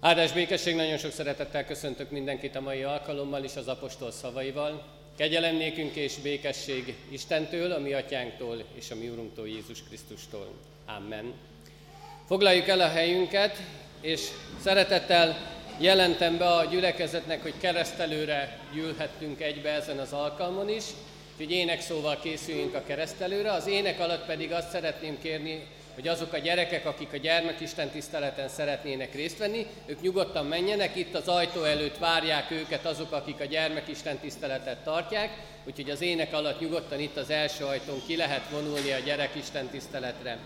Áldás békesség, nagyon sok szeretettel köszöntök mindenkit a mai alkalommal is az apostol szavaival. Kegyelem nékünk és békesség Istentől, a mi atyánktól és a mi úrunktól Jézus Krisztustól. Amen. Foglaljuk el a helyünket, és szeretettel jelentem be a gyülekezetnek, hogy keresztelőre gyűlhettünk egybe ezen az alkalmon is, úgyhogy ének szóval készüljünk a keresztelőre. Az ének alatt pedig azt szeretném kérni hogy azok a gyerekek, akik a gyermekisten tiszteleten szeretnének részt venni, ők nyugodtan menjenek, itt az ajtó előtt várják őket azok, akik a gyermekisten tiszteletet tartják, úgyhogy az ének alatt nyugodtan itt az első ajtón ki lehet vonulni a gyerekisten tiszteletre.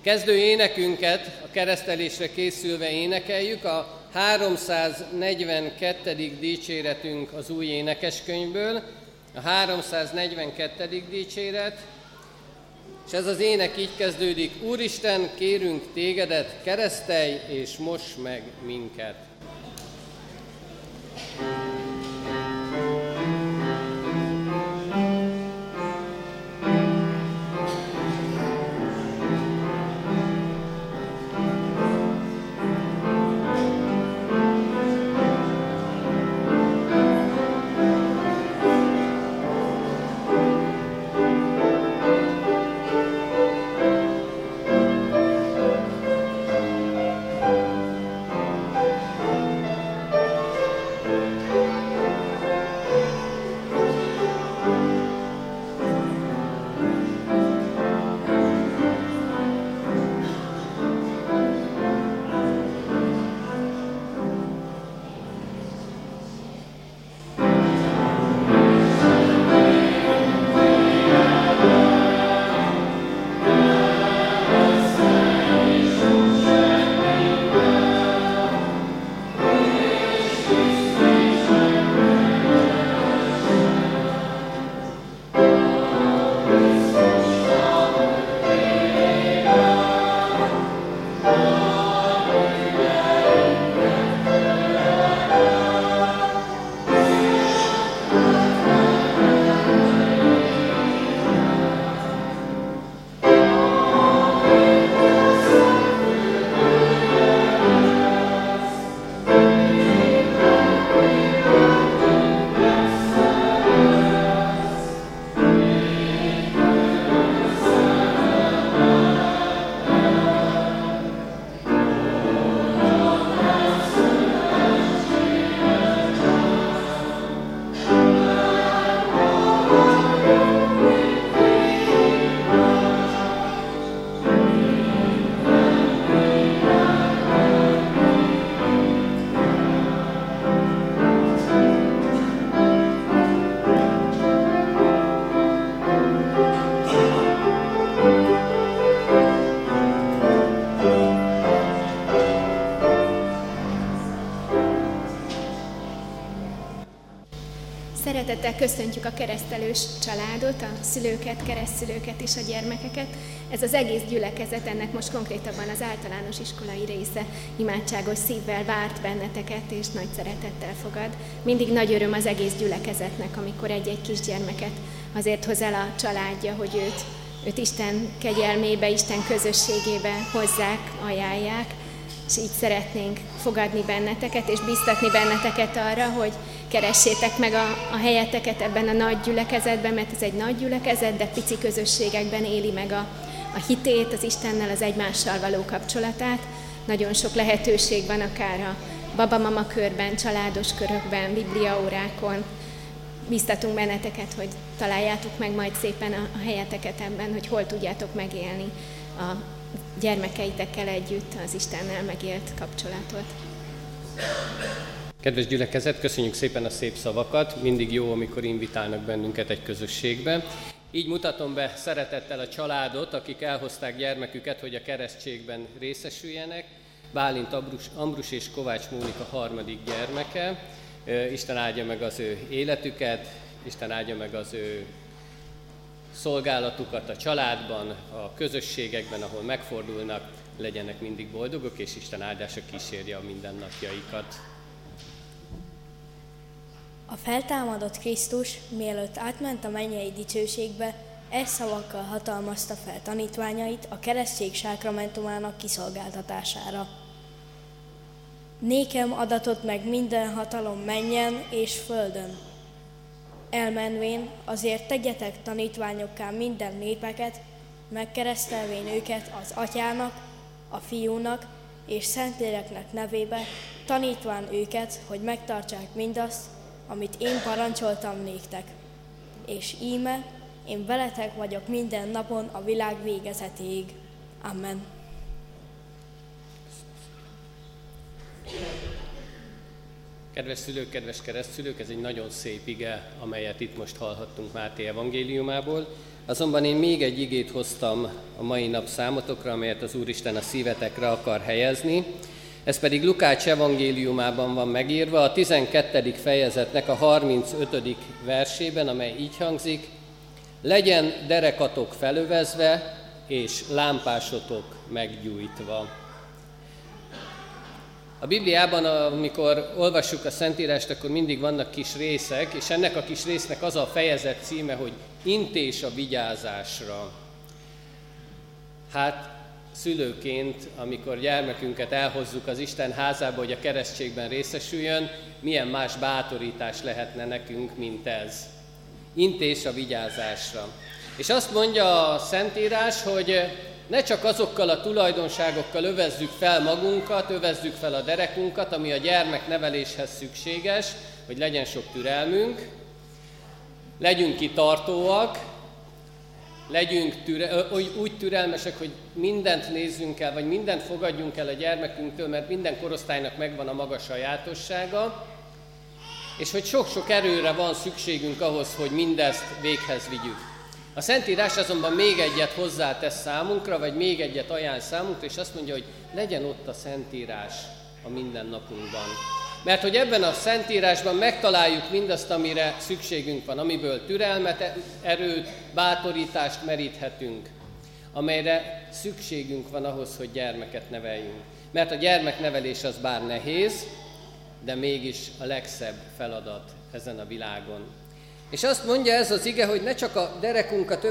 Kezdő énekünket a keresztelésre készülve énekeljük, a 342. dicséretünk az új énekeskönyvből, a 342. dicséret, és ez az ének így kezdődik, Úristen, kérünk tégedet, keresztelj és mos meg minket. thank you Szeretettel köszöntjük a keresztelős családot, a szülőket, keresztszülőket és a gyermekeket. Ez az egész gyülekezet, ennek most konkrétabban az általános iskolai része imádságos szívvel várt benneteket, és nagy szeretettel fogad. Mindig nagy öröm az egész gyülekezetnek, amikor egy-egy kisgyermeket azért hoz el a családja, hogy őt, őt Isten kegyelmébe, Isten közösségébe hozzák, ajánlják, és így szeretnénk fogadni benneteket, és biztatni benneteket arra, hogy keressétek meg a, a helyeteket ebben a nagy gyülekezetben, mert ez egy nagy gyülekezet, de pici közösségekben éli meg a, a hitét, az Istennel, az egymással való kapcsolatát. Nagyon sok lehetőség van akár a babamama körben, családos körökben, bibliaórákon. Biztatunk benneteket, hogy találjátok meg majd szépen a, a helyeteket ebben, hogy hol tudjátok megélni a gyermekeitekkel együtt az Istennel megélt kapcsolatot. Kedves gyülekezet, köszönjük szépen a szép szavakat. Mindig jó, amikor invitálnak bennünket egy közösségbe. Így mutatom be szeretettel a családot, akik elhozták gyermeküket, hogy a keresztségben részesüljenek. Bálint Ambrus, Ambrus és Kovács Mónika harmadik gyermeke. Isten áldja meg az ő életüket, Isten áldja meg az ő szolgálatukat a családban, a közösségekben, ahol megfordulnak, legyenek mindig boldogok, és Isten áldása kísérje a mindennapjaikat. A feltámadott Krisztus, mielőtt átment a mennyei dicsőségbe, e szavakkal hatalmazta fel tanítványait a keresztség sákramentumának kiszolgáltatására. Nékem adatot meg minden hatalom menjen és földön. Elmenvén azért tegyetek tanítványokká minden népeket, megkeresztelvén őket az atyának, a fiúnak és Szentléleknek nevébe, tanítván őket, hogy megtartsák mindazt, amit én parancsoltam néktek. És íme, én veletek vagyok minden napon a világ végezetéig. Amen. Kedves szülők, kedves keresztszülők, ez egy nagyon szép ige, amelyet itt most hallhattunk Máté evangéliumából. Azonban én még egy igét hoztam a mai nap számotokra, amelyet az Úristen a szívetekre akar helyezni. Ez pedig Lukács evangéliumában van megírva, a 12. fejezetnek a 35. versében, amely így hangzik, legyen derekatok felövezve, és lámpásotok meggyújtva. A Bibliában, amikor olvassuk a Szentírást, akkor mindig vannak kis részek, és ennek a kis résznek az a fejezet címe, hogy intés a vigyázásra. Hát szülőként, amikor gyermekünket elhozzuk az Isten házába, hogy a keresztségben részesüljön, milyen más bátorítás lehetne nekünk, mint ez. Intés a vigyázásra. És azt mondja a Szentírás, hogy ne csak azokkal a tulajdonságokkal övezzük fel magunkat, övezzük fel a derekunkat, ami a gyermek neveléshez szükséges, hogy legyen sok türelmünk, legyünk kitartóak, legyünk türe, úgy türelmesek, hogy mindent nézzünk el, vagy mindent fogadjunk el a gyermekünktől, mert minden korosztálynak megvan a maga sajátossága, és hogy sok-sok erőre van szükségünk ahhoz, hogy mindezt véghez vigyük. A Szentírás azonban még egyet hozzátesz számunkra, vagy még egyet ajánl számunkra, és azt mondja, hogy legyen ott a Szentírás a mindennapunkban. Mert hogy ebben a Szentírásban megtaláljuk mindazt, amire szükségünk van, amiből türelmet, erőt, bátorítást meríthetünk, amelyre szükségünk van ahhoz, hogy gyermeket neveljünk. Mert a gyermeknevelés az bár nehéz, de mégis a legszebb feladat ezen a világon. És azt mondja ez az ige, hogy ne csak a derekunkat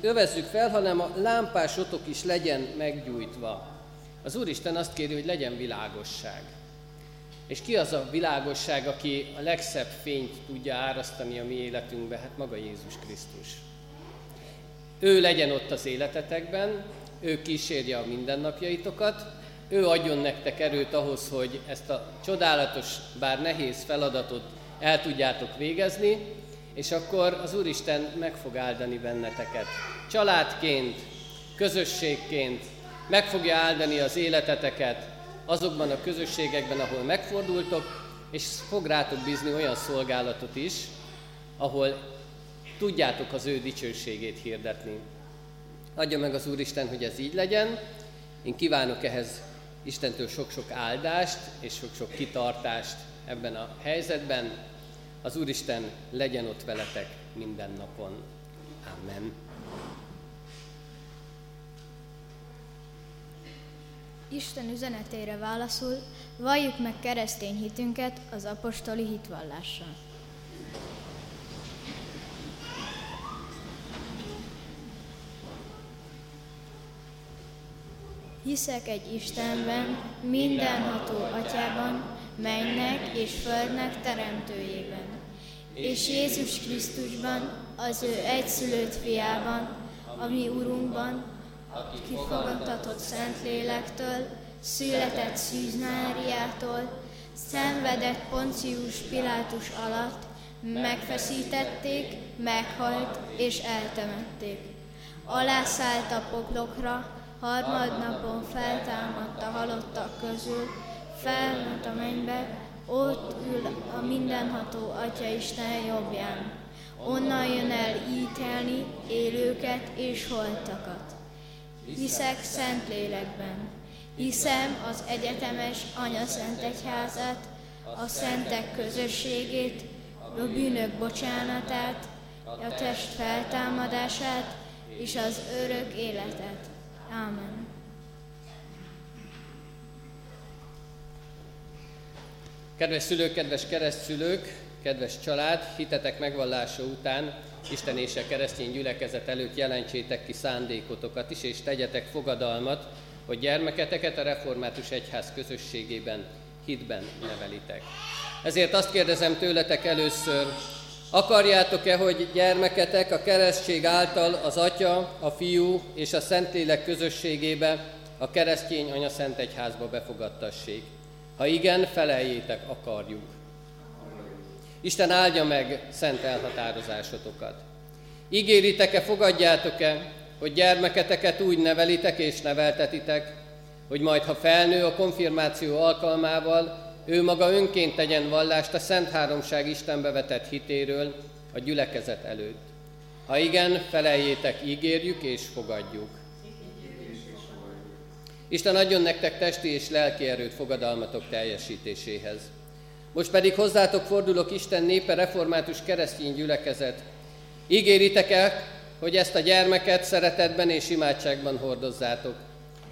övezzük fel, hanem a lámpásotok is legyen meggyújtva. Az Úristen azt kéri, hogy legyen világosság. És ki az a világosság, aki a legszebb fényt tudja árasztani a mi életünkbe? Hát maga Jézus Krisztus. Ő legyen ott az életetekben, ő kísérje a mindennapjaitokat, ő adjon nektek erőt ahhoz, hogy ezt a csodálatos, bár nehéz feladatot el tudjátok végezni, és akkor az Úristen meg fog áldani benneteket. Családként, közösségként meg fogja áldani az életeteket azokban a közösségekben, ahol megfordultok, és fog rátok bízni olyan szolgálatot is, ahol tudjátok az ő dicsőségét hirdetni. Adja meg az Úristen, hogy ez így legyen. Én kívánok ehhez Istentől sok-sok áldást és sok-sok kitartást ebben a helyzetben, az Úristen legyen ott veletek minden napon. Amen. Isten üzenetére válaszul, valljuk meg keresztény hitünket az apostoli hitvallással. Hiszek egy Istenben, mindenható atyában, mennek és földnek teremtőjében, és Jézus Krisztusban, az ő egyszülött fiában, a mi Urunkban, aki fogadtatott Szentlélektől, született Szűz Máriától, szenvedett Poncius Pilátus alatt, megfeszítették, meghalt és eltemették. Alászállt a poklokra, harmadnapon feltámadt a halottak közül, felment a mennybe, ott ül a mindenható Atya Isten jobbján. Onnan jön el ítélni élőket és holtakat. Hiszek Szentlélekben. Hiszem az egyetemes Anya Szent Egyházát, a szentek közösségét, a bűnök bocsánatát, a test feltámadását és az örök életet. Ámen. Kedves szülők, kedves keresztszülők, kedves család, hitetek megvallása után Isten és a keresztény gyülekezet előtt jelentsétek ki szándékotokat is, és tegyetek fogadalmat, hogy gyermeketeket a Református Egyház közösségében hitben nevelitek. Ezért azt kérdezem tőletek először, akarjátok-e, hogy gyermeketek a keresztség által az Atya, a Fiú és a Szentlélek közösségébe, a keresztény Anya Szent Egyházba befogadtassék? Ha igen, feleljétek, akarjuk. Isten áldja meg szent elhatározásotokat. Ígéritek-e, fogadjátok-e, hogy gyermeketeket úgy nevelitek és neveltetitek, hogy majd, ha felnő a konfirmáció alkalmával, ő maga önként tegyen vallást a Szent Háromság Istenbe vetett hitéről a gyülekezet előtt. Ha igen, feleljétek, ígérjük és fogadjuk. Isten adjon nektek testi és lelki erőt fogadalmatok teljesítéséhez. Most pedig hozzátok fordulok Isten népe református keresztény gyülekezet. Ígéritek el, hogy ezt a gyermeket szeretetben és imádságban hordozzátok,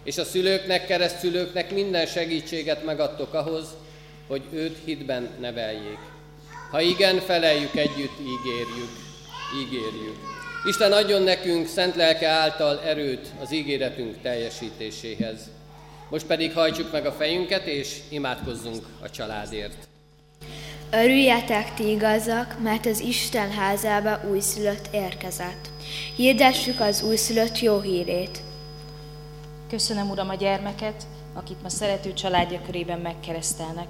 és a szülőknek, keresztszülőknek minden segítséget megadtok ahhoz, hogy őt hitben neveljék. Ha igen, feleljük együtt, ígérjük, ígérjük. Isten adjon nekünk szent lelke által erőt az ígéretünk teljesítéséhez. Most pedig hajtsuk meg a fejünket, és imádkozzunk a családért. Örüljetek ti igazak, mert az Isten házába újszülött érkezett. Hirdessük az újszülött jó hírét. Köszönöm, Uram, a gyermeket, akit ma szerető családja körében megkeresztelnek.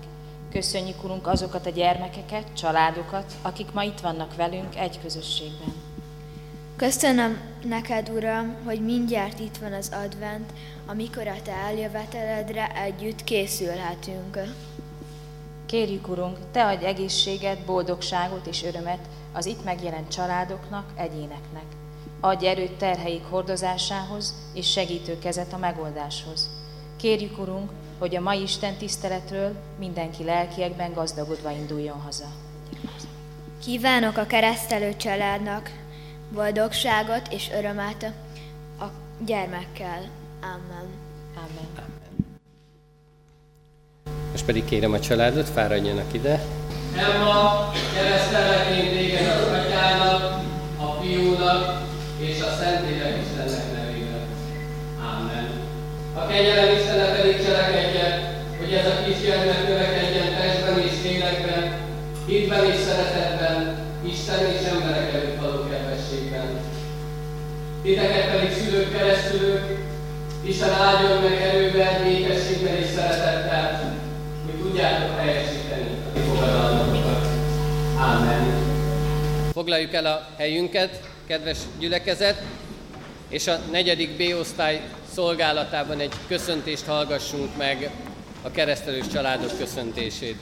Köszönjük, Urunk, azokat a gyermekeket, családokat, akik ma itt vannak velünk egy közösségben. Köszönöm neked, Uram, hogy mindjárt itt van az advent, amikor a te eljöveteledre együtt készülhetünk. Kérjük, Urunk, Te adj egészséget, boldogságot és örömet az itt megjelent családoknak, egyéneknek. Adj erőt terheik hordozásához és segítő kezet a megoldáshoz. Kérjük, Urunk, hogy a mai Isten tiszteletről mindenki lelkiekben gazdagodva induljon haza. Kívánok a keresztelő családnak boldogságot és örömet a gyermekkel. Amen. Amen. Most pedig kérem a családot, fáradjanak ide. Emma, keresztelek téged az atyának, a fiúnak és a Szentlélek Istennek nevében. Amen. A kegyelem Istene pedig cselekedjen, hogy ez a kisgyermek növekedjen testben és lélekben, hitben és szeretetben, Isten és emberek előtt való kedvességben. Titeket pedig szülők, keresztülők, Isten áldjon meg erővel, békességgel Foglaljuk el a helyünket, kedves gyülekezet, és a negyedik B-osztály szolgálatában egy köszöntést hallgassunk meg, a keresztelős családok köszöntését.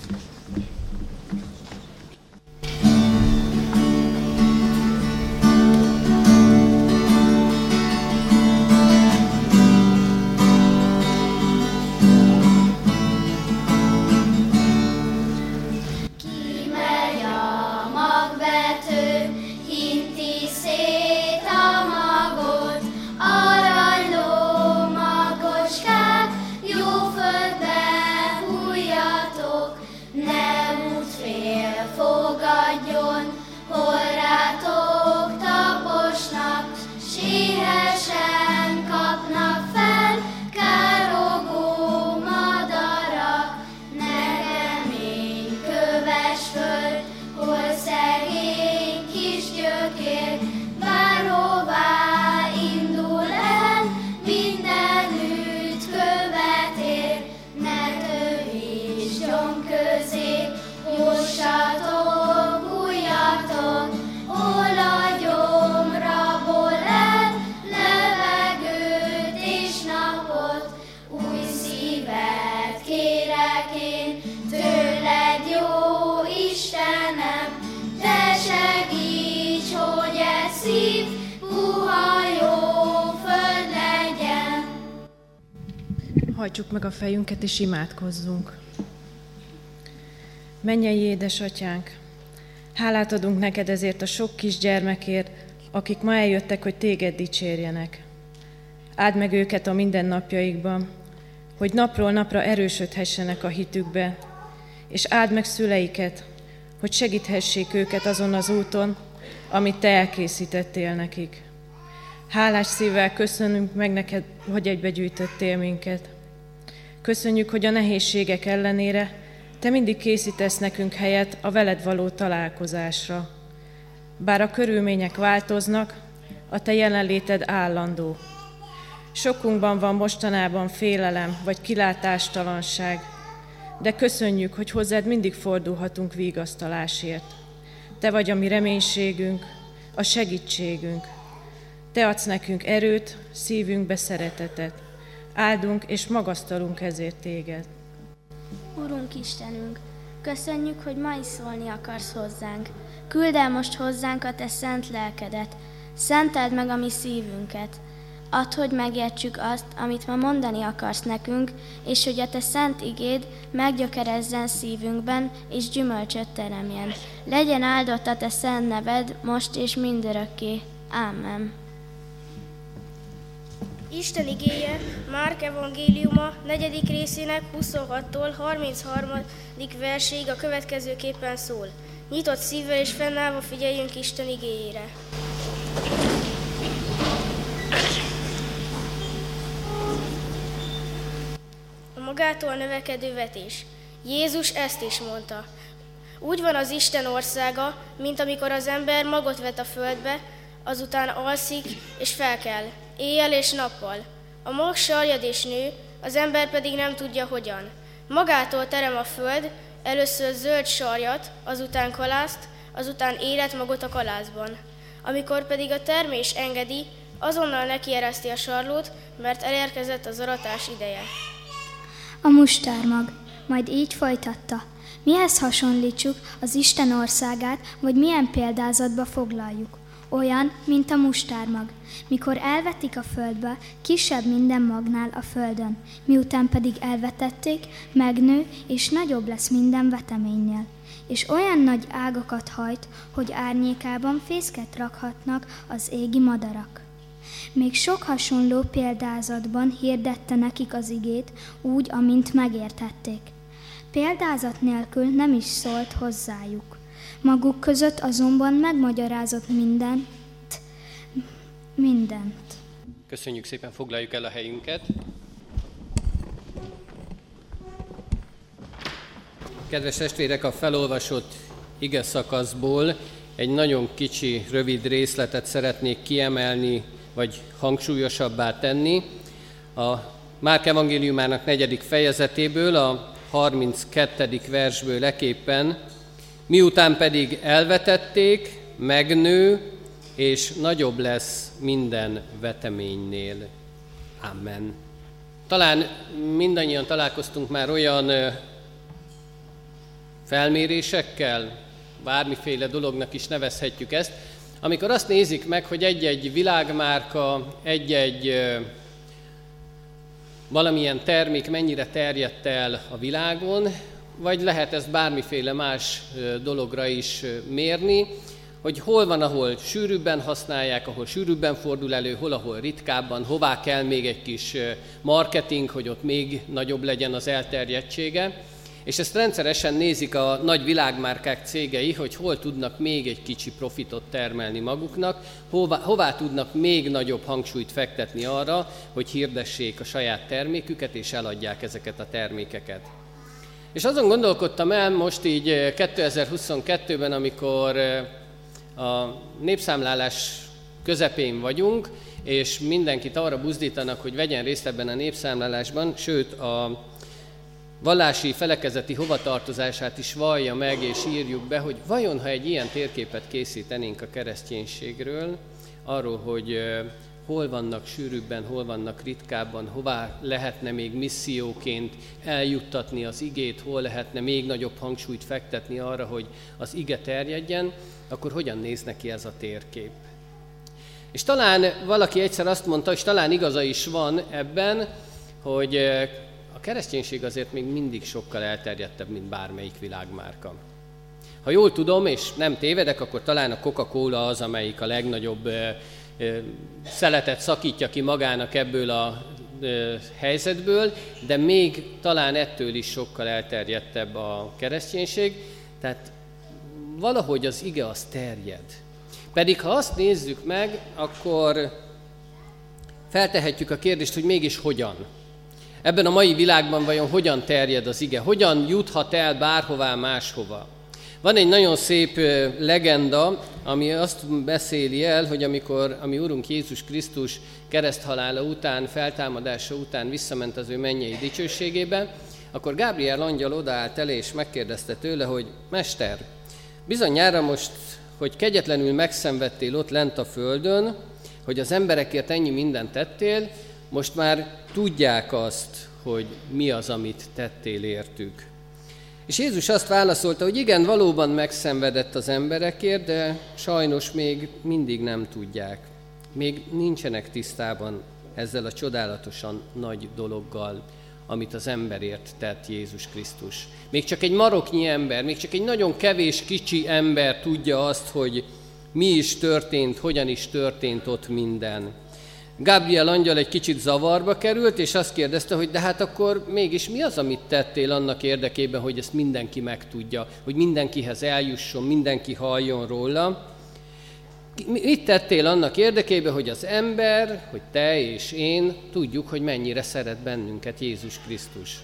Hajtsuk meg a fejünket és imádkozzunk. Mennyei édesatyánk, hálát adunk neked ezért a sok kis gyermekért, akik ma eljöttek, hogy téged dicsérjenek. Áld meg őket a mindennapjaikban, hogy napról napra erősödhessenek a hitükbe, és áld meg szüleiket, hogy segíthessék őket azon az úton, amit Te elkészítettél nekik. Hálás szívvel köszönünk meg neked, hogy egybegyűjtöttél minket. Köszönjük, hogy a nehézségek ellenére te mindig készítesz nekünk helyet a veled való találkozásra. Bár a körülmények változnak, a te jelenléted állandó. Sokunkban van mostanában félelem vagy kilátástalanság, de köszönjük, hogy hozzád mindig fordulhatunk vigasztalásért. Te vagy a mi reménységünk, a segítségünk. Te adsz nekünk erőt, szívünkbe szeretetet. Áldunk és magasztalunk ezért téged. Urunk Istenünk, köszönjük, hogy ma is szólni akarsz hozzánk. Küld el most hozzánk a te szent lelkedet. Szenteld meg a mi szívünket. Add, hogy megértsük azt, amit ma mondani akarsz nekünk, és hogy a te szent igéd meggyökerezzen szívünkben, és gyümölcsöt teremjen. Legyen áldott a te szent neved, most és mindörökké. Ámen. Isten igéje Márk evangéliuma 4. részének 26-tól 33. verséig a következőképpen szól. Nyitott szívvel és fennállva figyeljünk Isten igéjére. Magától növekedő vetés. Jézus ezt is mondta. Úgy van az Isten országa, mint amikor az ember magot vet a földbe, azután alszik és felkel, éjjel és nappal. A mag sarjad és nő, az ember pedig nem tudja hogyan. Magától terem a föld, először zöld sarjat, azután kalászt, azután élet magot a kalászban. Amikor pedig a termés engedi, azonnal nekiereszti a sarlót, mert elérkezett az aratás ideje. A mustármag, majd így folytatta. Mihez hasonlítsuk az Isten országát, vagy milyen példázatba foglaljuk? Olyan, mint a mustármag, mikor elvetik a földbe, kisebb minden magnál a földön, miután pedig elvetették, megnő, és nagyobb lesz minden veteménynél. És olyan nagy ágakat hajt, hogy árnyékában fészket rakhatnak az égi madarak. Még sok hasonló példázatban hirdette nekik az igét, úgy, amint megértették. Példázat nélkül nem is szólt hozzájuk. Maguk között azonban megmagyarázott mindent, mindent. Köszönjük szépen, foglaljuk el a helyünket. Kedves testvérek, a felolvasott ige szakaszból egy nagyon kicsi, rövid részletet szeretnék kiemelni, vagy hangsúlyosabbá tenni. A Márk evangéliumának negyedik fejezetéből, a 32. versből leképpen miután pedig elvetették, megnő, és nagyobb lesz minden veteménynél. Amen. Talán mindannyian találkoztunk már olyan felmérésekkel, bármiféle dolognak is nevezhetjük ezt, amikor azt nézik meg, hogy egy-egy világmárka, egy-egy valamilyen termék mennyire terjedt el a világon, vagy lehet ezt bármiféle más dologra is mérni, hogy hol van, ahol sűrűbben használják, ahol sűrűbben fordul elő, hol, ahol ritkábban, hová kell még egy kis marketing, hogy ott még nagyobb legyen az elterjedtsége. És ezt rendszeresen nézik a nagy világmárkák cégei, hogy hol tudnak még egy kicsi profitot termelni maguknak, hová, hová tudnak még nagyobb hangsúlyt fektetni arra, hogy hirdessék a saját terméküket és eladják ezeket a termékeket. És azon gondolkodtam el most így 2022-ben, amikor a népszámlálás közepén vagyunk, és mindenkit arra buzdítanak, hogy vegyen részt ebben a népszámlálásban, sőt a vallási felekezeti hovatartozását is vallja meg, és írjuk be, hogy vajon, ha egy ilyen térképet készítenénk a kereszténységről, arról, hogy hol vannak sűrűbben, hol vannak ritkábban, hová lehetne még misszióként eljuttatni az igét, hol lehetne még nagyobb hangsúlyt fektetni arra, hogy az ige terjedjen, akkor hogyan néz neki ez a térkép? És talán valaki egyszer azt mondta, és talán igaza is van ebben, hogy kereszténység azért még mindig sokkal elterjedtebb, mint bármelyik világmárka. Ha jól tudom, és nem tévedek, akkor talán a Coca-Cola az, amelyik a legnagyobb eh, szeletet szakítja ki magának ebből a helyzetből, de még talán ettől is sokkal elterjedtebb a kereszténység, tehát valahogy az ige az terjed. Pedig ha azt nézzük meg, akkor feltehetjük a kérdést, hogy mégis hogyan. Ebben a mai világban vajon hogyan terjed az ige, hogyan juthat el bárhová máshova. Van egy nagyon szép legenda, ami azt beszéli el, hogy amikor a mi Urunk Jézus Krisztus kereszthalála után, feltámadása után visszament az ő mennyei dicsőségébe, akkor Gábriel angyal odaállt elé, és megkérdezte tőle, hogy Mester, bizonyára most, hogy kegyetlenül megszenvedtél ott lent a földön, hogy az emberekért ennyi mindent tettél, most már tudják azt, hogy mi az, amit tettél értük. És Jézus azt válaszolta, hogy igen, valóban megszenvedett az emberekért, de sajnos még mindig nem tudják. Még nincsenek tisztában ezzel a csodálatosan nagy dologgal, amit az emberért tett Jézus Krisztus. Még csak egy maroknyi ember, még csak egy nagyon kevés kicsi ember tudja azt, hogy mi is történt, hogyan is történt ott minden. Gabriel angyal egy kicsit zavarba került, és azt kérdezte, hogy de hát akkor mégis mi az, amit tettél annak érdekében, hogy ezt mindenki megtudja, hogy mindenkihez eljusson, mindenki halljon róla. Mit tettél annak érdekében, hogy az ember, hogy te és én tudjuk, hogy mennyire szeret bennünket Jézus Krisztus?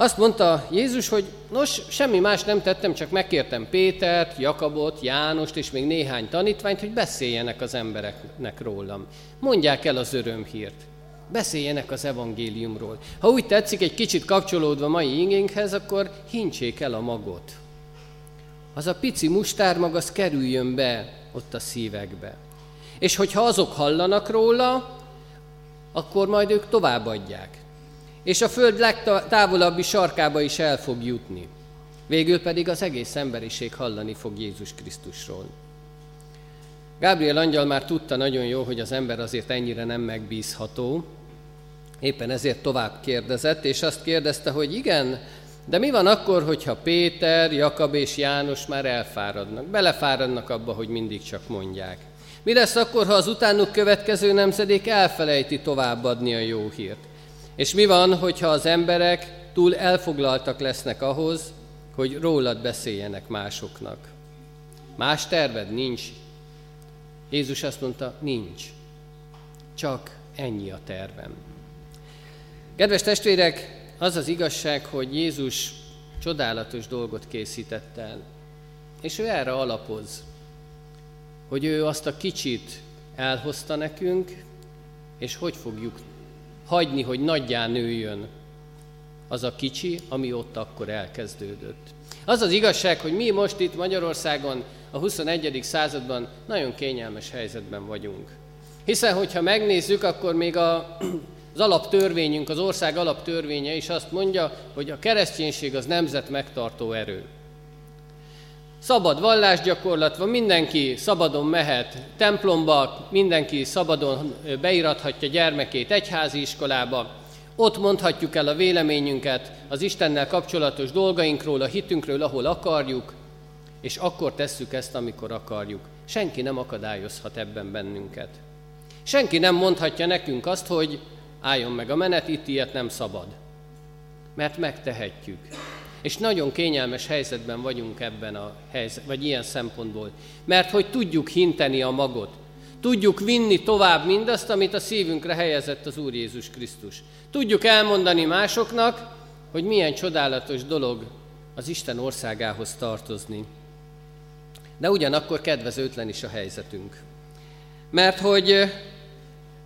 Azt mondta Jézus, hogy nos, semmi más nem tettem, csak megkértem Pétert, Jakabot, Jánost és még néhány tanítványt, hogy beszéljenek az embereknek rólam. Mondják el az örömhírt. Beszéljenek az evangéliumról. Ha úgy tetszik, egy kicsit kapcsolódva mai ingénkhez, akkor hincsék el a magot. Az a pici mustármag, az kerüljön be ott a szívekbe. És hogyha azok hallanak róla, akkor majd ők továbbadják és a föld legtávolabbi sarkába is el fog jutni. Végül pedig az egész emberiség hallani fog Jézus Krisztusról. Gabriel angyal már tudta nagyon jó, hogy az ember azért ennyire nem megbízható, éppen ezért tovább kérdezett, és azt kérdezte, hogy igen, de mi van akkor, hogyha Péter, Jakab és János már elfáradnak, belefáradnak abba, hogy mindig csak mondják? Mi lesz akkor, ha az utánuk következő nemzedék elfelejti továbbadni a jó hírt? És mi van, hogyha az emberek túl elfoglaltak lesznek ahhoz, hogy rólad beszéljenek másoknak? Más terved nincs. Jézus azt mondta, nincs. Csak ennyi a tervem. Kedves testvérek, az az igazság, hogy Jézus csodálatos dolgot készített el. És ő erre alapoz, hogy ő azt a kicsit elhozta nekünk, és hogy fogjuk hagyni, hogy nagyjá nőjön az a kicsi, ami ott akkor elkezdődött. Az az igazság, hogy mi most itt Magyarországon a 21. században nagyon kényelmes helyzetben vagyunk. Hiszen, hogyha megnézzük, akkor még a, az alaptörvényünk, az ország alaptörvénye is azt mondja, hogy a kereszténység az nemzet megtartó erő. Szabad vallásgyakorlat van, mindenki szabadon mehet templomba, mindenki szabadon beirathatja gyermekét egyházi iskolába, ott mondhatjuk el a véleményünket az Istennel kapcsolatos dolgainkról, a hitünkről, ahol akarjuk, és akkor tesszük ezt, amikor akarjuk. Senki nem akadályozhat ebben bennünket. Senki nem mondhatja nekünk azt, hogy álljon meg a menet, itt ilyet nem szabad. Mert megtehetjük. És nagyon kényelmes helyzetben vagyunk ebben a helyzet, vagy ilyen szempontból. Mert hogy tudjuk hinteni a magot. Tudjuk vinni tovább mindazt, amit a szívünkre helyezett az Úr Jézus Krisztus. Tudjuk elmondani másoknak, hogy milyen csodálatos dolog az Isten országához tartozni. De ugyanakkor kedvezőtlen is a helyzetünk. Mert hogy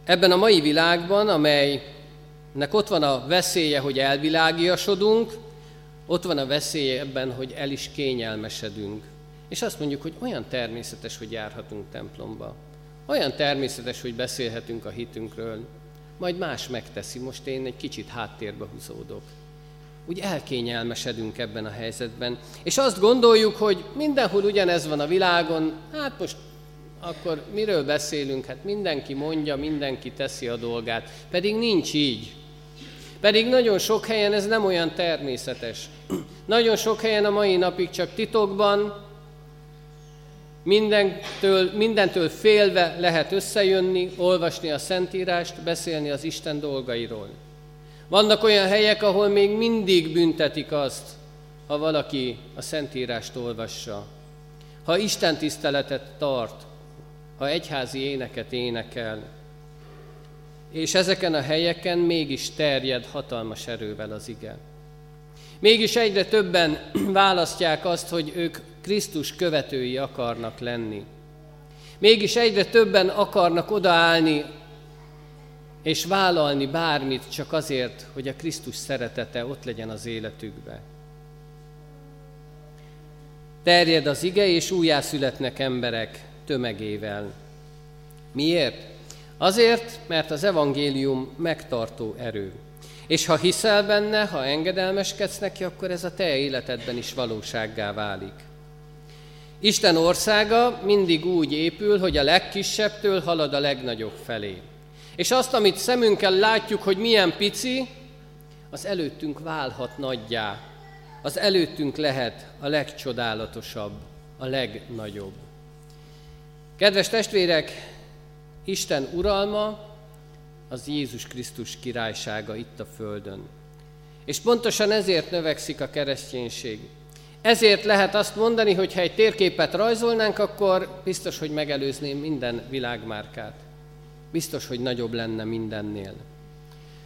ebben a mai világban, amelynek ott van a veszélye, hogy elvilágiasodunk, ott van a veszély ebben, hogy el is kényelmesedünk. És azt mondjuk, hogy olyan természetes, hogy járhatunk templomba. Olyan természetes, hogy beszélhetünk a hitünkről. Majd más megteszi, most én egy kicsit háttérbe húzódok. Úgy elkényelmesedünk ebben a helyzetben. És azt gondoljuk, hogy mindenhol ugyanez van a világon, hát most akkor miről beszélünk? Hát mindenki mondja, mindenki teszi a dolgát. Pedig nincs így. Pedig nagyon sok helyen ez nem olyan természetes. Nagyon sok helyen a mai napig csak titokban, mindentől, mindentől félve lehet összejönni, olvasni a Szentírást, beszélni az Isten dolgairól. Vannak olyan helyek, ahol még mindig büntetik azt, ha valaki a Szentírást olvassa. Ha Isten tiszteletet tart, ha egyházi éneket énekel. És ezeken a helyeken mégis terjed hatalmas erővel az ige. Mégis egyre többen választják azt, hogy ők Krisztus követői akarnak lenni. Mégis egyre többen akarnak odaállni és vállalni bármit csak azért, hogy a Krisztus szeretete ott legyen az életükbe. Terjed az ige, és újjászületnek emberek tömegével. Miért? Azért, mert az evangélium megtartó erő. És ha hiszel benne, ha engedelmeskedsz neki, akkor ez a te életedben is valósággá válik. Isten országa mindig úgy épül, hogy a legkisebbtől halad a legnagyobb felé. És azt, amit szemünkkel látjuk, hogy milyen pici, az előttünk válhat nagyjá. Az előttünk lehet a legcsodálatosabb, a legnagyobb. Kedves testvérek, Isten uralma az Jézus Krisztus királysága itt a Földön. És pontosan ezért növekszik a kereszténység. Ezért lehet azt mondani, hogy ha egy térképet rajzolnánk, akkor biztos, hogy megelőzném minden világmárkát. Biztos, hogy nagyobb lenne mindennél.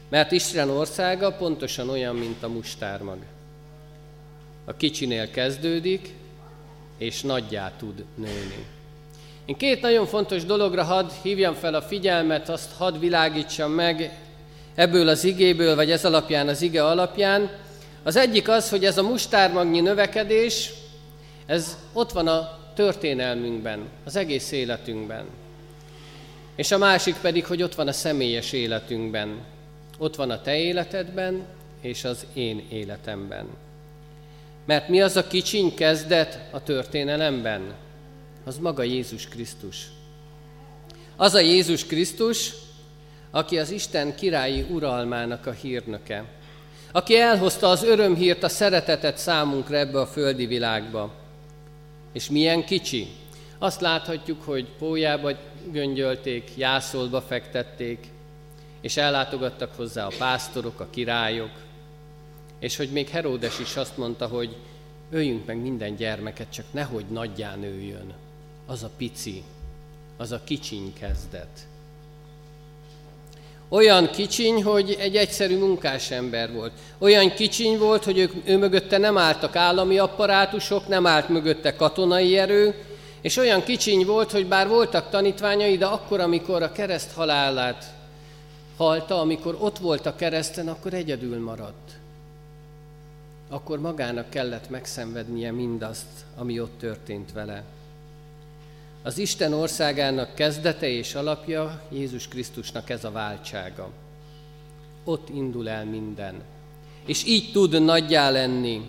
Mert Isten országa pontosan olyan, mint a mustármag. A kicsinél kezdődik, és nagyjá tud nőni. Én két nagyon fontos dologra hadd hívjam fel a figyelmet, azt hadd világítsam meg ebből az igéből, vagy ez alapján, az ige alapján. Az egyik az, hogy ez a mustármagnyi növekedés, ez ott van a történelmünkben, az egész életünkben. És a másik pedig, hogy ott van a személyes életünkben. Ott van a te életedben, és az én életemben. Mert mi az a kicsiny kezdet a történelemben? Az maga Jézus Krisztus. Az a Jézus Krisztus, aki az Isten királyi uralmának a hírnöke, aki elhozta az örömhírt, a szeretetet számunkra ebbe a földi világba. És milyen kicsi. Azt láthatjuk, hogy pólyába göngyölték, jászolba fektették, és ellátogattak hozzá a pásztorok, a királyok, és hogy még Heródes is azt mondta, hogy öljünk meg minden gyermeket, csak nehogy nagyján nőjön az a pici, az a kicsiny kezdet. Olyan kicsiny, hogy egy egyszerű munkásember volt. Olyan kicsiny volt, hogy ők, ő mögötte nem álltak állami apparátusok, nem állt mögötte katonai erő, és olyan kicsiny volt, hogy bár voltak tanítványai, de akkor, amikor a kereszt halálát halta, amikor ott volt a kereszten, akkor egyedül maradt. Akkor magának kellett megszenvednie mindazt, ami ott történt vele. Az Isten országának kezdete és alapja Jézus Krisztusnak ez a váltsága. Ott indul el minden. És így tud nagyjá lenni.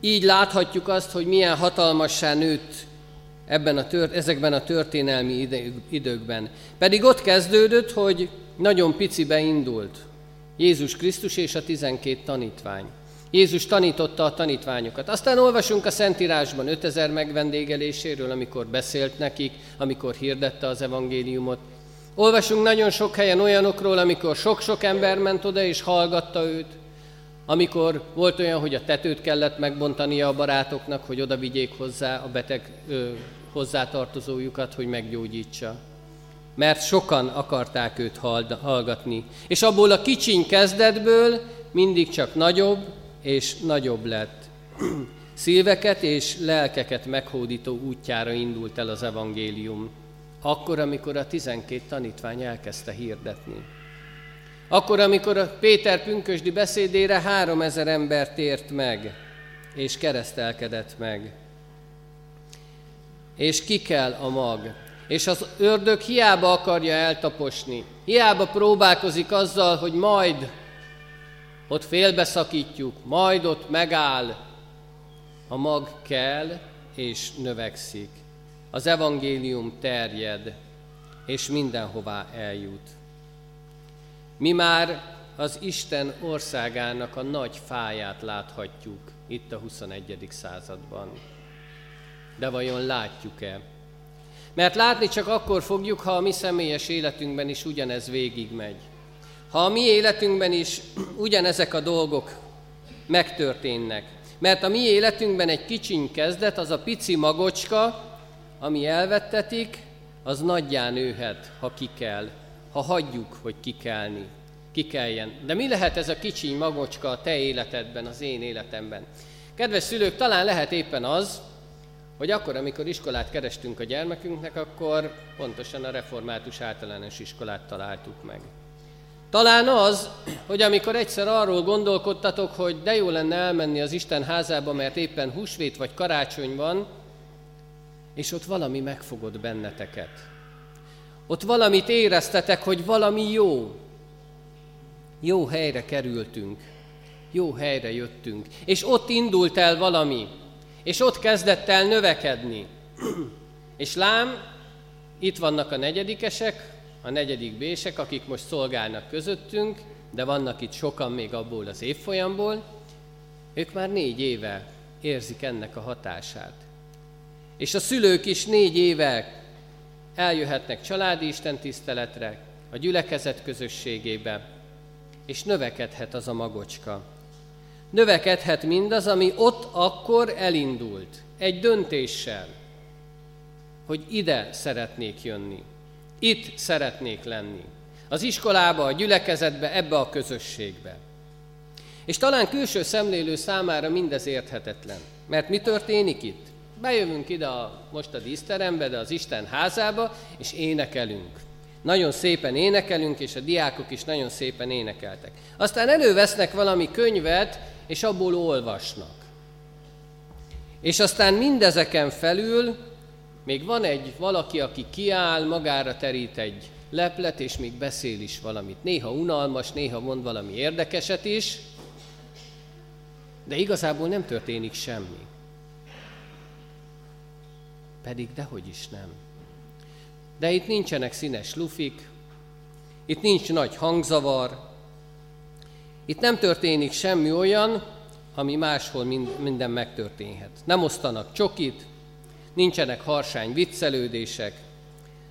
Így láthatjuk azt, hogy milyen hatalmassá nőtt ebben a tört, ezekben a történelmi időkben. Pedig ott kezdődött, hogy nagyon picibe indult Jézus Krisztus és a tizenkét tanítvány. Jézus tanította a tanítványokat. Aztán olvasunk a Szentírásban 5000 megvendégeléséről, amikor beszélt nekik, amikor hirdette az evangéliumot. Olvasunk nagyon sok helyen olyanokról, amikor sok-sok ember ment oda és hallgatta őt, amikor volt olyan, hogy a tetőt kellett megbontania a barátoknak, hogy oda vigyék hozzá a beteg ö, hozzátartozójukat, hogy meggyógyítsa. Mert sokan akarták őt hallgatni. És abból a kicsiny kezdetből mindig csak nagyobb és nagyobb lett. Szíveket és lelkeket meghódító útjára indult el az evangélium, akkor, amikor a tizenkét tanítvány elkezdte hirdetni. Akkor, amikor a Péter pünkösdi beszédére három ezer ember tért meg, és keresztelkedett meg. És ki kell a mag. És az ördög hiába akarja eltaposni, hiába próbálkozik azzal, hogy majd ott félbeszakítjuk, majd ott megáll, a mag kell és növekszik. Az evangélium terjed, és mindenhová eljut. Mi már az Isten országának a nagy fáját láthatjuk itt a 21. században. De vajon látjuk-e? Mert látni csak akkor fogjuk, ha a mi személyes életünkben is ugyanez végigmegy. Ha a mi életünkben is ugyanezek a dolgok megtörténnek, mert a mi életünkben egy kicsiny kezdet, az a pici magocska, ami elvettetik, az nagyján nőhet, ha ki kell. ha hagyjuk, hogy kikelni, kikeljen. De mi lehet ez a kicsi magocska a te életedben, az én életemben? Kedves szülők, talán lehet éppen az, hogy akkor, amikor iskolát kerestünk a gyermekünknek, akkor pontosan a református általános iskolát találtuk meg. Talán az, hogy amikor egyszer arról gondolkodtatok, hogy de jó lenne elmenni az Isten házába, mert éppen húsvét vagy karácsony van, és ott valami megfogott benneteket. Ott valamit éreztetek, hogy valami jó. Jó helyre kerültünk. Jó helyre jöttünk. És ott indult el valami. És ott kezdett el növekedni. és lám, itt vannak a negyedikesek, a negyedik bések, akik most szolgálnak közöttünk, de vannak itt sokan még abból az évfolyamból, ők már négy éve érzik ennek a hatását. És a szülők is négy éve eljöhetnek családi istentiszteletre, a gyülekezet közösségébe, és növekedhet az a magocska. Növekedhet mindaz, ami ott akkor elindult, egy döntéssel, hogy ide szeretnék jönni. Itt szeretnék lenni. Az iskolába, a gyülekezetbe, ebbe a közösségbe. És talán külső szemlélő számára mindez érthetetlen. Mert mi történik itt? Bejövünk ide a, most a díszterembe, de az Isten házába, és énekelünk. Nagyon szépen énekelünk, és a diákok is nagyon szépen énekeltek. Aztán elővesznek valami könyvet, és abból olvasnak. És aztán mindezeken felül még van egy valaki, aki kiáll, magára terít egy leplet, és még beszél is valamit. Néha unalmas, néha mond valami érdekeset is, de igazából nem történik semmi. Pedig dehogy is nem. De itt nincsenek színes lufik, itt nincs nagy hangzavar, itt nem történik semmi olyan, ami máshol minden megtörténhet. Nem osztanak csokit, nincsenek harsány viccelődések,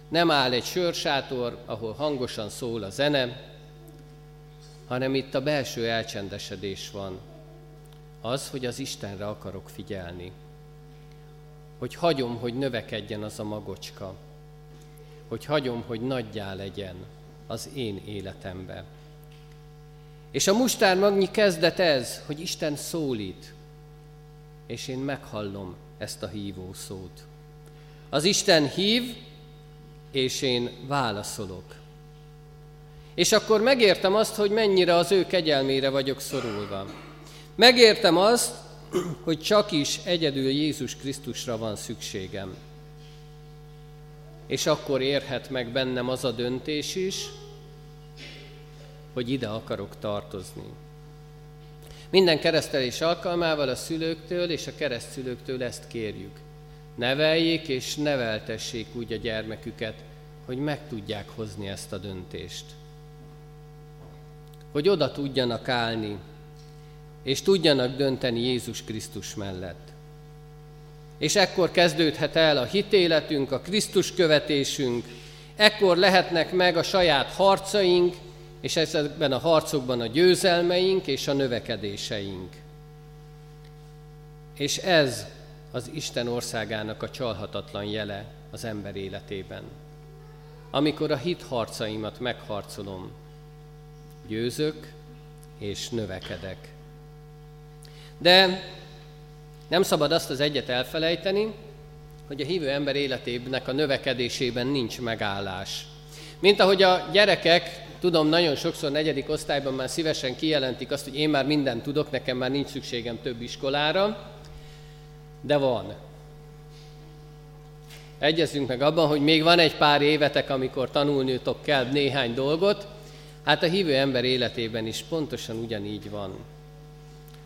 nem áll egy sörsátor, ahol hangosan szól a zene, hanem itt a belső elcsendesedés van. Az, hogy az Istenre akarok figyelni. Hogy hagyom, hogy növekedjen az a magocska. Hogy hagyom, hogy nagyjá legyen az én életembe. És a mustármagnyi kezdet ez, hogy Isten szólít, és én meghallom ezt a hívó szót. Az Isten hív, és én válaszolok. És akkor megértem azt, hogy mennyire az ő kegyelmére vagyok szorulva. Megértem azt, hogy csak is egyedül Jézus Krisztusra van szükségem. És akkor érhet meg bennem az a döntés is, hogy ide akarok tartozni. Minden keresztelés alkalmával a szülőktől és a keresztszülőktől ezt kérjük. Neveljék és neveltessék úgy a gyermeküket, hogy meg tudják hozni ezt a döntést. Hogy oda tudjanak állni, és tudjanak dönteni Jézus Krisztus mellett. És ekkor kezdődhet el a hitéletünk, a Krisztus követésünk, ekkor lehetnek meg a saját harcaink, és ezekben a harcokban a győzelmeink és a növekedéseink. És ez az Isten országának a csalhatatlan jele az ember életében. Amikor a hit harcaimat megharcolom, győzök és növekedek. De nem szabad azt az egyet elfelejteni, hogy a hívő ember életének a növekedésében nincs megállás. Mint ahogy a gyerekek Tudom, nagyon sokszor negyedik osztályban már szívesen kijelentik azt, hogy én már mindent tudok, nekem már nincs szükségem több iskolára, de van. Egyezünk meg abban, hogy még van egy pár évetek, amikor tanulnőtok kell néhány dolgot, hát a hívő ember életében is pontosan ugyanígy van.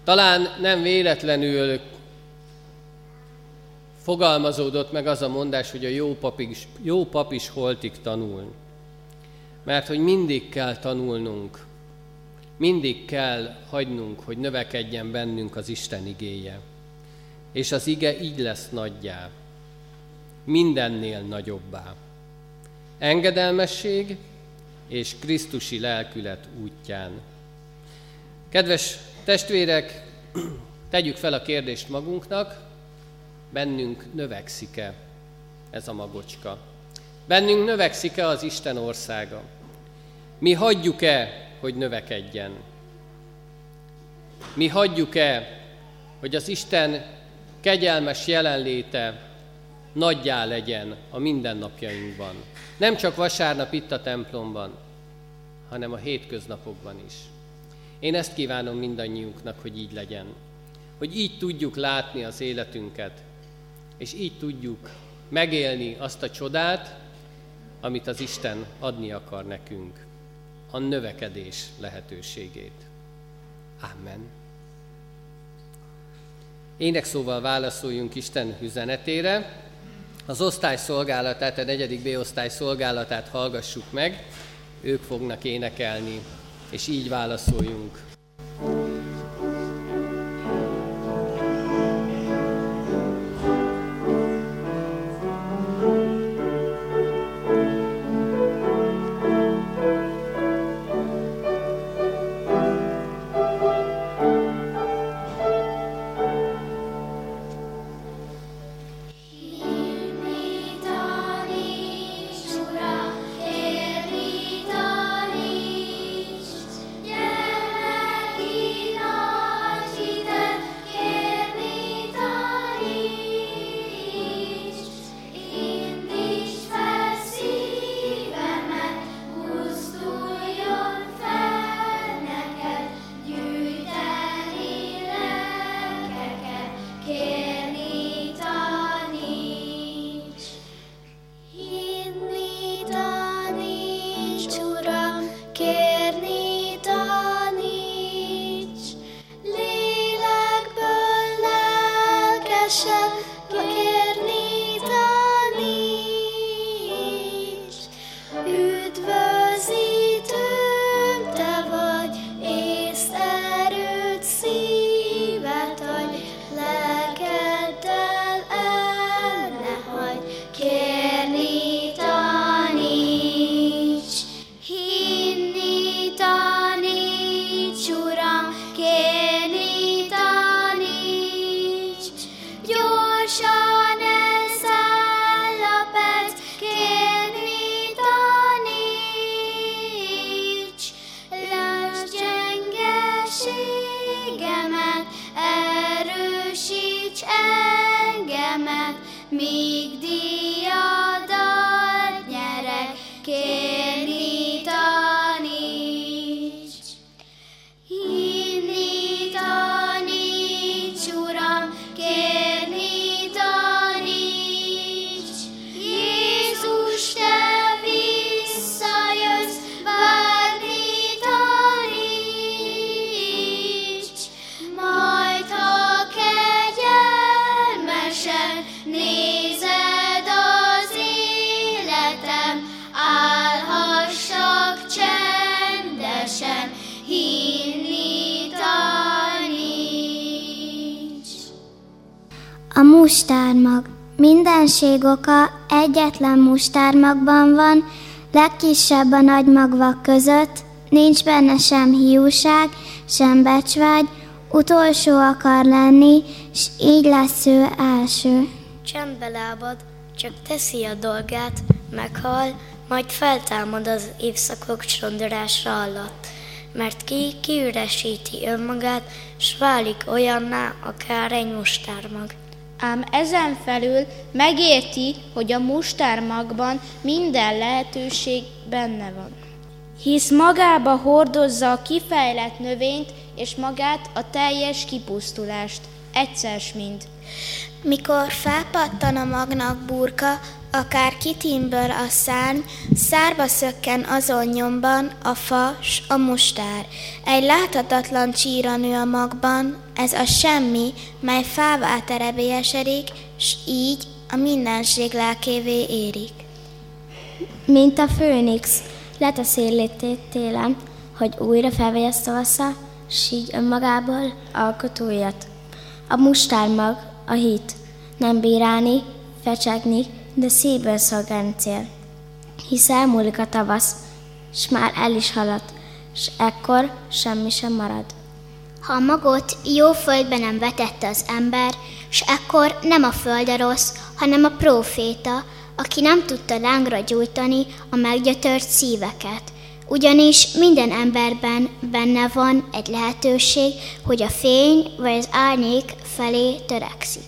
Talán nem véletlenül fogalmazódott meg az a mondás, hogy a jó pap is, jó pap is holtig tanul mert hogy mindig kell tanulnunk, mindig kell hagynunk, hogy növekedjen bennünk az Isten igéje. És az ige így lesz nagyjá, mindennél nagyobbá. Engedelmesség és Krisztusi lelkület útján. Kedves testvérek, tegyük fel a kérdést magunknak, bennünk növekszik-e ez a magocska? Bennünk növekszik-e az Isten országa? Mi hagyjuk-e, hogy növekedjen? Mi hagyjuk-e, hogy az Isten kegyelmes jelenléte nagyjá legyen a mindennapjainkban. Nem csak vasárnap itt a templomban, hanem a hétköznapokban is. Én ezt kívánom mindannyiunknak, hogy így legyen. Hogy így tudjuk látni az életünket, és így tudjuk megélni azt a csodát, amit az Isten adni akar nekünk, a növekedés lehetőségét. Amen. Énekszóval válaszoljunk Isten üzenetére. Az osztály szolgálatát, a negyedik B-osztály szolgálatát hallgassuk meg, ők fognak énekelni, és így válaszoljunk. Mustármag. Mindenség oka egyetlen mustármagban van, legkisebb a nagy magvak között, nincs benne sem hiúság, sem becsvágy, utolsó akar lenni, s így lesz ő első. Csendbe lábad, csak teszi a dolgát, meghal, majd feltámad az évszakok csondorása alatt, mert ki kiüresíti önmagát, s válik olyanná, akár egy mustármag ám ezen felül megérti, hogy a mustármagban minden lehetőség benne van. Hisz magába hordozza a kifejlett növényt és magát a teljes kipusztulást, egyszer mind. Mikor felpattan a magnak burka, akár kitimből a szárny, szárba szökken azon nyomban a fa s a mustár. Egy láthatatlan csíra nő a magban, ez a semmi, mely fává terebélyesedik, s így a mindenség lelkévé érik. Mint a főnix, leteszél télen, hogy újra felvegye tavasza, s így önmagából alkotóját. A mustármag, a hit, nem bírálni, fecsegni, de szívből szolgálni cél. Hisz elmúlik a tavasz, s már el is haladt, s ekkor semmi sem marad. Ha magot jó földbe nem vetette az ember, s ekkor nem a föld a rossz, hanem a próféta, aki nem tudta lángra gyújtani a meggyötört szíveket. Ugyanis minden emberben benne van egy lehetőség, hogy a fény vagy az árnyék felé törekszik.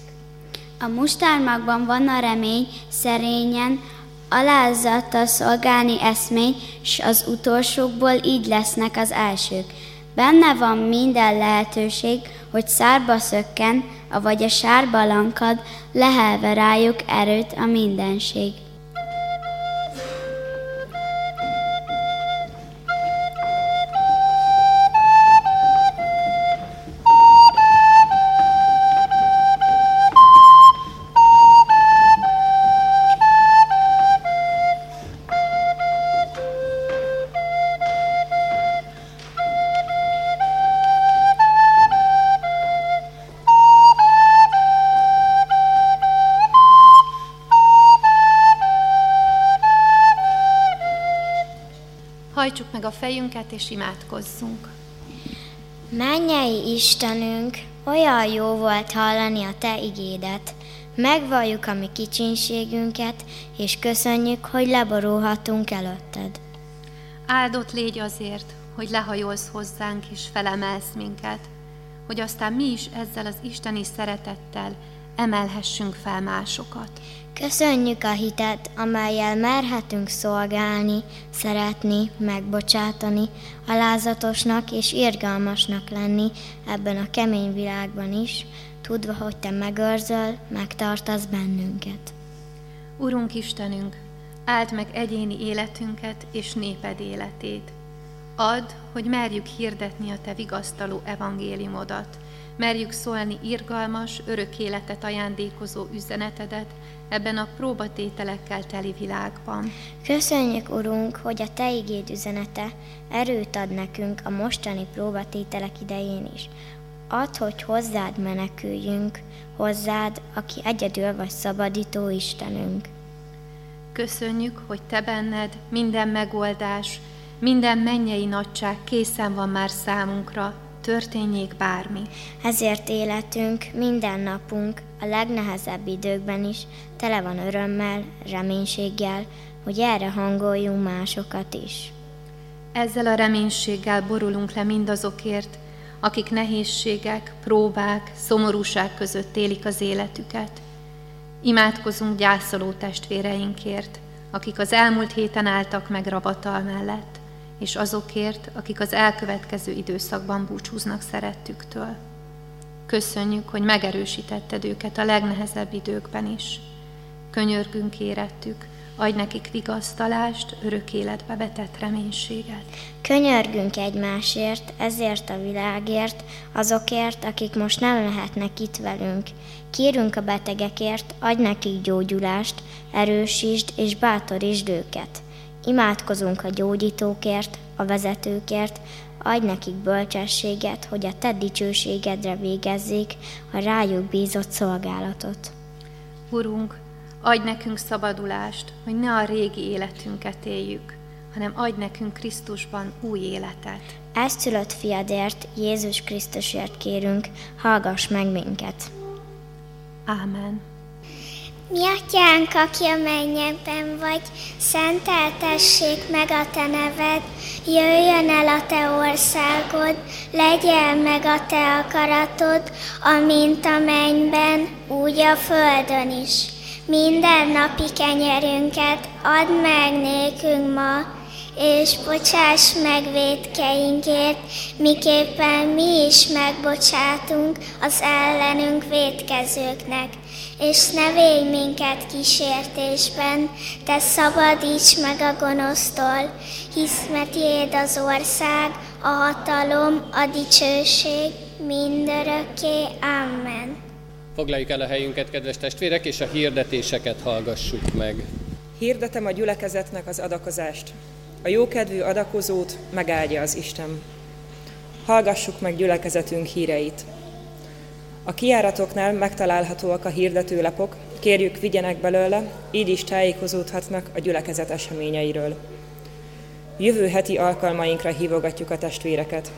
A mustármagban van a remény, szerényen, alázattal szolgálni eszmény, s az utolsókból így lesznek az elsők. Benne van minden lehetőség, hogy szárba szökken, avagy a sárba lankad, lehelve rájuk erőt a mindenség. Fejünket és imádkozzunk. Mennyei Istenünk, olyan jó volt hallani a Te igédet. Megvalljuk a mi kicsinségünket, és köszönjük, hogy leborulhatunk előtted. Áldott légy azért, hogy lehajolsz hozzánk és felemelsz minket, hogy aztán mi is ezzel az isteni szeretettel emelhessünk fel másokat. Köszönjük a hitet, amelyel merhetünk szolgálni, szeretni, megbocsátani, alázatosnak és irgalmasnak lenni ebben a kemény világban is, tudva, hogy Te megőrzöl, megtartasz bennünket. Urunk Istenünk, áld meg egyéni életünket és néped életét. Add, hogy merjük hirdetni a Te vigasztaló evangéliumodat, merjük szólni irgalmas, örök életet ajándékozó üzenetedet ebben a próbatételekkel teli világban. Köszönjük, Urunk, hogy a Te igéd üzenete erőt ad nekünk a mostani próbatételek idején is. Add, hogy hozzád meneküljünk, hozzád, aki egyedül vagy szabadító Istenünk. Köszönjük, hogy Te benned minden megoldás, minden mennyei nagyság készen van már számunkra, történjék bármi. Ezért életünk, minden napunk, a legnehezebb időkben is tele van örömmel, reménységgel, hogy erre hangoljunk másokat is. Ezzel a reménységgel borulunk le mindazokért, akik nehézségek, próbák, szomorúság között élik az életüket. Imádkozunk gyászoló testvéreinkért, akik az elmúlt héten álltak meg rabatal mellett, és azokért, akik az elkövetkező időszakban búcsúznak szerettüktől. Köszönjük, hogy megerősítetted őket a legnehezebb időkben is. Könyörgünk érettük, adj nekik vigasztalást, örök életbe vetett reménységet. Könyörgünk egymásért, ezért a világért, azokért, akik most nem lehetnek itt velünk. Kérünk a betegekért, adj nekik gyógyulást, erősítsd és bátorítsd őket. Imádkozunk a gyógyítókért, a vezetőkért, adj nekik bölcsességet, hogy a te dicsőségedre végezzék a rájuk bízott szolgálatot. Urunk, adj nekünk szabadulást, hogy ne a régi életünket éljük, hanem adj nekünk Krisztusban új életet. Ezt szülött fiadért, Jézus Krisztusért kérünk, hallgass meg minket. Ámen. Mi atyánk, aki a mennyekben vagy, szenteltessék meg a te neved, jöjjön el a te országod, legyen meg a te akaratod, amint a mennyben, úgy a földön is. Minden napi kenyerünket add meg nékünk ma, és bocsáss meg védkeinkért, miképpen mi is megbocsátunk az ellenünk védkezőknek és ne védj minket kísértésben, te szabadíts meg a gonosztól, hisz mert tiéd az ország, a hatalom, a dicsőség, mindörökké. Amen. Foglaljuk el a helyünket, kedves testvérek, és a hirdetéseket hallgassuk meg. Hirdetem a gyülekezetnek az adakozást. A jókedvű adakozót megáldja az Isten. Hallgassuk meg gyülekezetünk híreit. A kiáratoknál megtalálhatóak a hirdetőlapok, kérjük vigyenek belőle, így is tájékozódhatnak a gyülekezet eseményeiről. Jövő heti alkalmainkra hívogatjuk a testvéreket.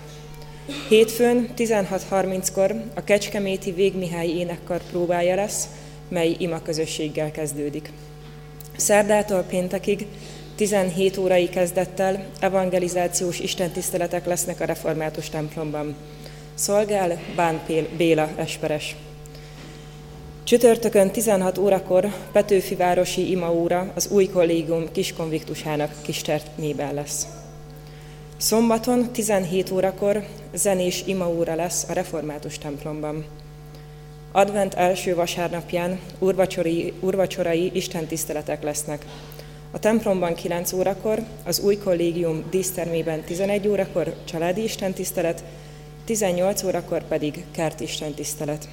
Hétfőn 16.30-kor a Kecskeméti Végmihály énekkar próbája lesz, mely ima közösséggel kezdődik. Szerdától péntekig 17 órai kezdettel evangelizációs istentiszteletek lesznek a református templomban. Szolgál Bán Béla Esperes. Csütörtökön 16 órakor Petőfi városi imaóra az új kollégium kiskonviktusának kistertmében lesz. Szombaton 17 órakor zenés imaóra lesz a református templomban. Advent első vasárnapján urvacsorai, urvacsorai istentiszteletek lesznek. A templomban 9 órakor, az új kollégium dísztermében 11 órakor családi istentisztelet, 18 órakor pedig kertistentisztelet.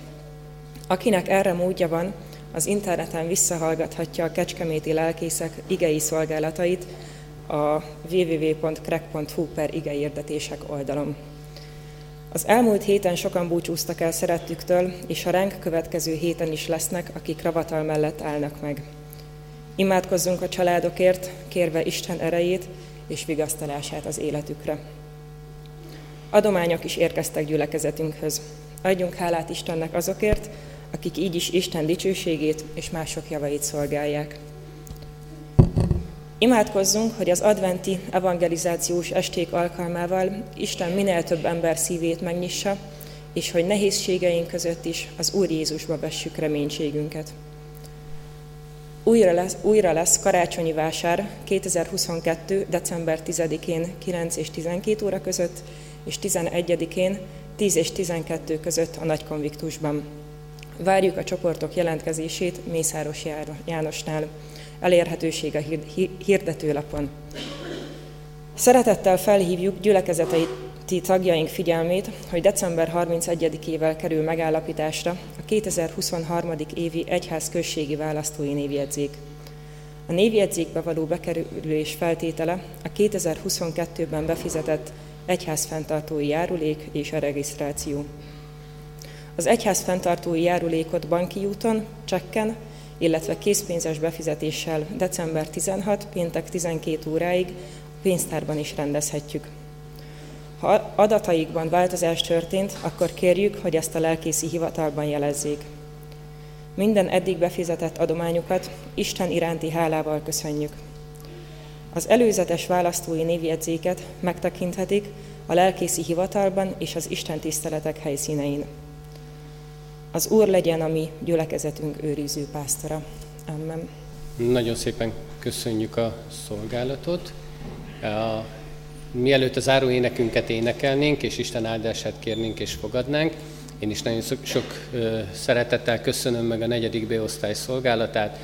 Akinek erre módja van, az interneten visszahallgathatja a kecskeméti lelkészek igei szolgálatait a www.krek.hu per igeirdetések oldalon. Az elmúlt héten sokan búcsúztak el szerettüktől, és a ránk következő héten is lesznek, akik ravatal mellett állnak meg. Imádkozzunk a családokért, kérve Isten erejét és vigasztalását az életükre. Adományok is érkeztek gyülekezetünkhöz. Adjunk hálát Istennek azokért, akik így is Isten dicsőségét és mások javait szolgálják. Imádkozzunk, hogy az adventi evangelizációs esték alkalmával Isten minél több ember szívét megnyissa, és hogy nehézségeink között is az Úr Jézusba vessük reménységünket. Újra lesz, újra lesz karácsonyi vásár 2022. december 10-én 9 és 12 óra között, és 11-én 10 és 12 között a Nagy Konviktusban. Várjuk a csoportok jelentkezését Mészáros Jánosnál. Elérhetőség a hirdetőlapon. Szeretettel felhívjuk gyülekezetei tagjaink figyelmét, hogy december 31-ével kerül megállapításra a 2023. évi egyház községi választói névjegyzék. A névjegyzékbe való bekerülés feltétele a 2022-ben befizetett egyházfenntartói járulék és a regisztráció. Az egyház fenntartói járulékot banki úton, csekken, illetve készpénzes befizetéssel december 16, péntek 12 óráig a pénztárban is rendezhetjük. Ha adataikban változás történt, akkor kérjük, hogy ezt a lelkészi hivatalban jelezzék. Minden eddig befizetett adományukat Isten iránti hálával köszönjük. Az előzetes választói névjegyzéket megtekinthetik a lelkészi hivatalban és az Isten tiszteletek helyszínein. Az Úr legyen a mi gyülekezetünk őriző pásztora. Amen. Nagyon szépen köszönjük a szolgálatot. Mielőtt az áró énekünket énekelnénk, és Isten áldását kérnénk és fogadnánk, én is nagyon sok, szeretettel köszönöm meg a negyedik beosztály szolgálatát,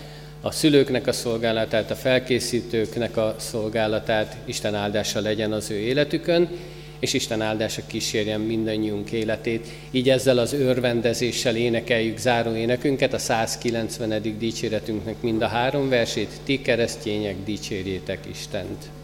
a szülőknek a szolgálatát, a felkészítőknek a szolgálatát, Isten áldása legyen az ő életükön, és Isten áldása kísérjen mindannyiunk életét. Így ezzel az örvendezéssel énekeljük záró énekünket, a 190. dicséretünknek mind a három versét, ti keresztények dicsérjétek Istent.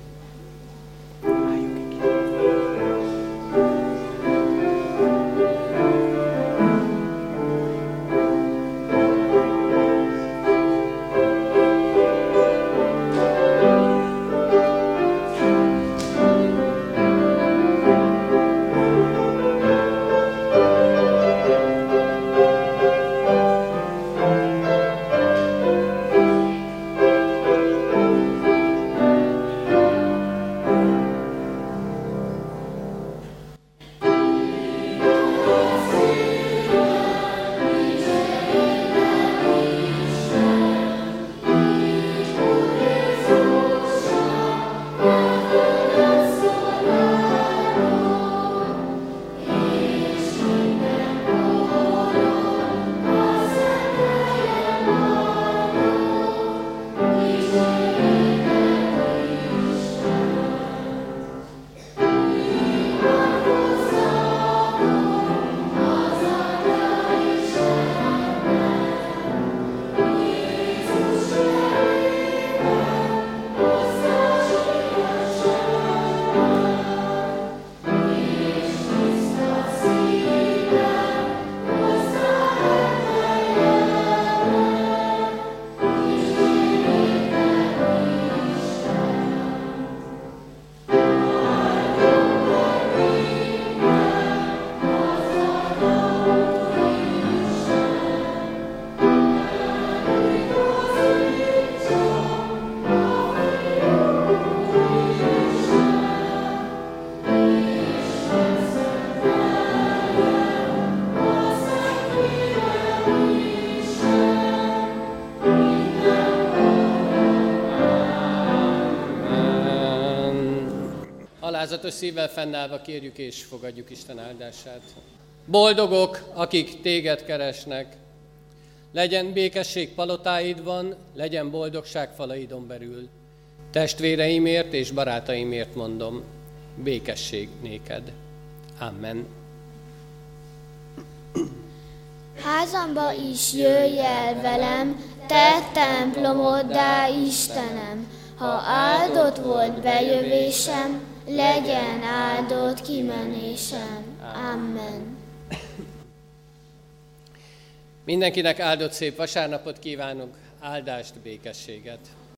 Alázatos szívvel fennállva kérjük és fogadjuk Isten áldását. Boldogok, akik téged keresnek. Legyen békesség palotáidban, legyen boldogság falaidon belül. Testvéreimért és barátaimért mondom, békesség néked. Amen. Házamba is jöjj el velem, te templomoddá Istenem, ha áldott volt bejövésem, legyen áldott kimenésem. Amen. Mindenkinek áldott szép vasárnapot kívánunk, áldást, békességet!